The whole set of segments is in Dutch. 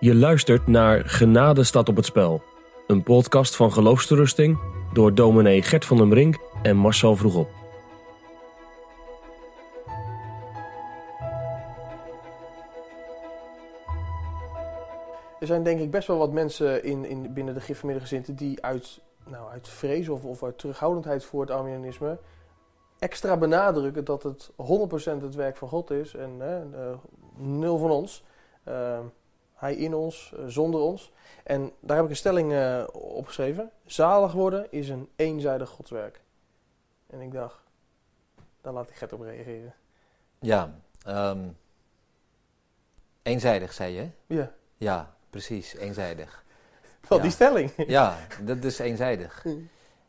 Je luistert naar Genade staat op het spel. Een podcast van Geloofsterusting door dominee Gert van den Brink en Marcel Vroegop. Er zijn denk ik best wel wat mensen in, in, binnen de gereformeerde gezinten die uit, nou, uit vrees of, of uit terughoudendheid voor het Arminianisme extra benadrukken dat het 100% het werk van God is en eh, nul van ons. Uh, hij in ons, uh, zonder ons. En daar heb ik een stelling uh, opgeschreven. Zalig worden is een eenzijdig godswerk. En ik dacht, daar laat ik Gert op reageren. Ja, um, eenzijdig zei je? Ja. Ja, precies, eenzijdig. Ja. die stelling? Ja, dat is eenzijdig.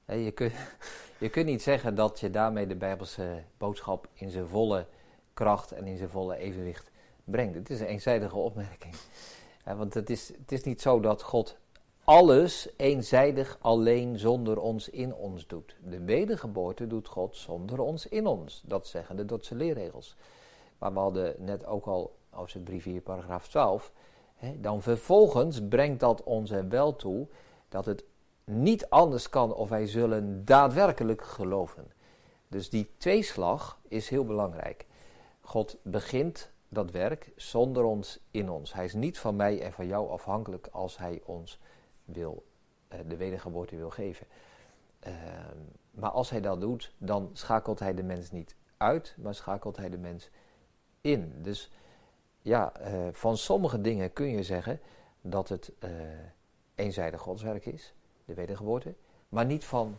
Je kunt, je kunt niet zeggen dat je daarmee de Bijbelse boodschap in zijn volle kracht en in zijn volle evenwicht brengt. Het is een eenzijdige opmerking. Want het is, het is niet zo dat God alles eenzijdig alleen zonder ons in ons doet. De wedergeboorte doet God zonder ons in ons. Dat zeggen de Dordtse leerregels. Maar we hadden net ook al, hoofdstuk 3, 4, paragraaf 12. Hè, dan vervolgens brengt dat ons er wel toe dat het niet anders kan of wij zullen daadwerkelijk geloven. Dus die tweeslag is heel belangrijk. God begint dat werk zonder ons in ons. Hij is niet van mij en van jou afhankelijk als hij ons wil, uh, de wedergeboorte wil geven. Uh, maar als hij dat doet, dan schakelt hij de mens niet uit, maar schakelt hij de mens in. Dus ja, uh, van sommige dingen kun je zeggen dat het eenzijdig godswerk is, de wedergeboorte, maar niet van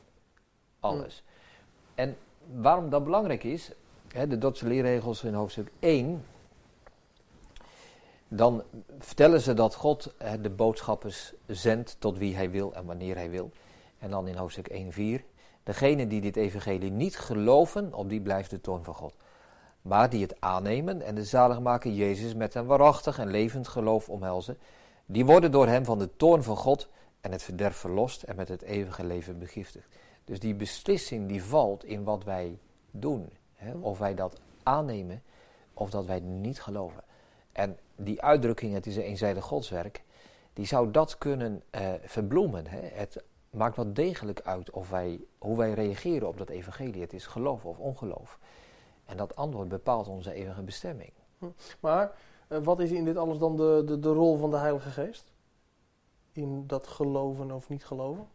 alles. Mm. En waarom dat belangrijk is, hè, de Dordtse leerregels in hoofdstuk 1 dan vertellen ze dat God de boodschappers zendt tot wie hij wil en wanneer hij wil. En dan in hoofdstuk 1:4, degene die dit evangelie niet geloven, op die blijft de toorn van God. Maar die het aannemen en de zaligmaker Jezus met een waarachtig en levend geloof omhelzen, die worden door hem van de toorn van God en het verderf verlost en met het eeuwige leven begiftigd. Dus die beslissing die valt in wat wij doen. Hè, of wij dat aannemen of dat wij niet geloven. En die uitdrukking, het is een eenzijdig godswerk, die zou dat kunnen uh, verbloemen. Hè? Het maakt wel degelijk uit of wij, hoe wij reageren op dat evangelie. Het is geloof of ongeloof. En dat antwoord bepaalt onze eeuwige bestemming. Hm. Maar uh, wat is in dit alles dan de, de, de rol van de Heilige Geest? In dat geloven of niet geloven?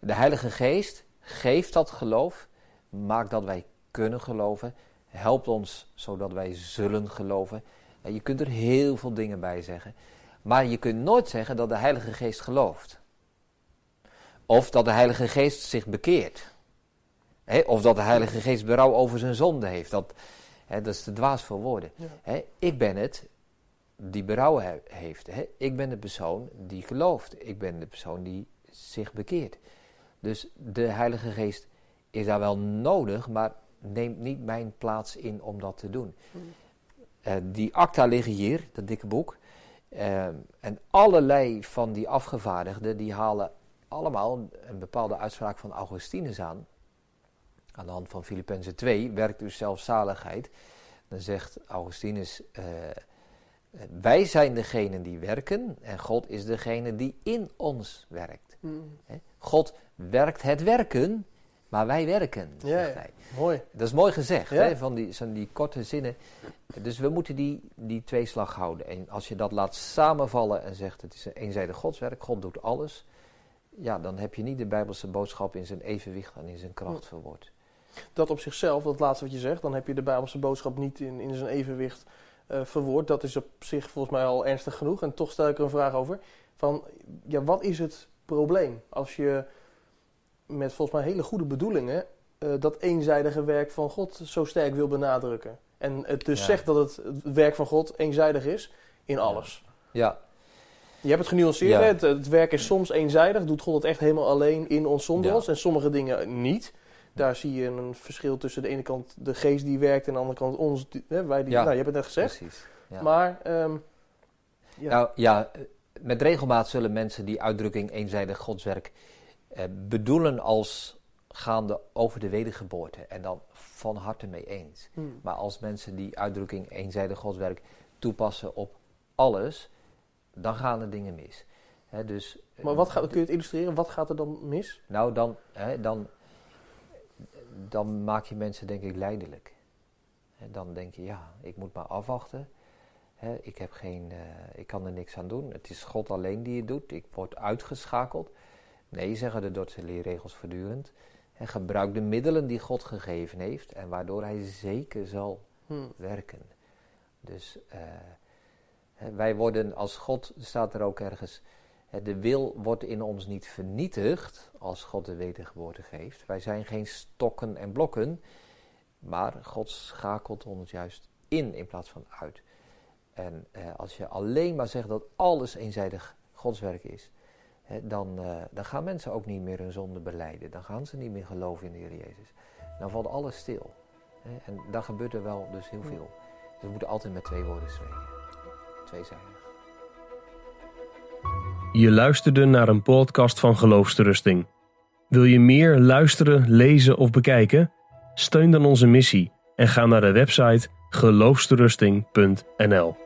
De Heilige Geest geeft dat geloof, maakt dat wij kunnen geloven, helpt ons zodat wij zullen geloven. Je kunt er heel veel dingen bij zeggen. Maar je kunt nooit zeggen dat de Heilige Geest gelooft. Of dat de Heilige Geest zich bekeert. of dat de Heilige Geest berouw over zijn zonde heeft. Dat, dat is te dwaas voor woorden. Ja. ik ben het die berouw he heeft. ik ben de persoon die gelooft. Ik ben de persoon die zich bekeert. Dus de Heilige Geest is daar wel nodig, maar neemt niet mijn plaats in om dat te doen. Mm. Uh, die acta liggen hier, dat dikke boek. Uh, en allerlei van die afgevaardigden, die halen allemaal een bepaalde uitspraak van Augustinus aan. Aan de hand van Filippenzen 2, werkt dus zelfzaligheid. Dan zegt Augustinus, uh, wij zijn degene die werken en God is degene die in ons werkt. Mm. God werkt het werken, maar wij werken, ja, zegt hij. Mooi. Dat is mooi gezegd, ja. hè, van, die, van die korte zinnen. Dus we moeten die, die tweeslag houden. En als je dat laat samenvallen en zegt het is een eenzijdig godswerk, God doet alles. Ja, dan heb je niet de Bijbelse boodschap in zijn evenwicht en in zijn kracht verwoord. Dat op zichzelf, dat laatste wat je zegt, dan heb je de Bijbelse boodschap niet in, in zijn evenwicht uh, verwoord. Dat is op zich volgens mij al ernstig genoeg. En toch stel ik er een vraag over. Van, ja, wat is het probleem als je met volgens mij hele goede bedoelingen uh, dat eenzijdige werk van God zo sterk wil benadrukken. En het dus ja. zegt dat het, werk van God eenzijdig is in alles. Ja. Je hebt het genuanceerd. Ja. Het, het, werk is soms eenzijdig. Doet God het echt helemaal alleen in ons zonder ja. ons. En sommige dingen niet. Daar zie je een verschil tussen de ene kant de geest die werkt en de andere kant ons. Hè, wij die, Nou, je hebt het net gezegd. Precies. Maar... Um, nou ja, met regelmaat zullen mensen die uitdrukking eenzijdig godswerk eh, bedoelen als gaande over de wedergeboorte en dan van harte mee eens. Hmm. Maar als mensen die uitdrukking eenzijdig godswerk toepassen op alles, dan gaan er dingen mis. Dus, Maar wat gaat, kun je het illustreren? Wat gaat er dan mis? Nou, dan, dan, dan maak je mensen denk ik leidelijk. Hè, dan denk je, ja, ik moet maar afwachten. Ik, heb geen, eh, ik kan er niks aan doen. Het is God alleen die het doet. Ik word uitgeschakeld. Nee, zeggen de Dordtse leerregels voortdurend. Gebruik de middelen die God gegeven heeft en waardoor hij zeker zal Hm. werken. Dus eh, wij worden als God, staat er ook ergens, de wil wordt in ons niet vernietigd als God de wedergeboorte geeft. Wij zijn geen stokken en blokken, maar God schakelt ons juist in in plaats van uit. En eh, als je alleen maar zegt dat alles eenzijdig Gods werk is, dan, eh, dan gaan mensen ook niet meer hun zonde beleiden. Dan gaan ze niet meer geloven in de Heer Jezus. Dan valt alles stil. En daar gebeurt er wel dus heel veel. Dus we moeten altijd met twee woorden spreken. Tweezijdig. Je luisterde naar een podcast van Geloofsterusting. Wil je meer luisteren, lezen of bekijken? Steun dan onze missie en ga naar de website geloofsterusting.nl.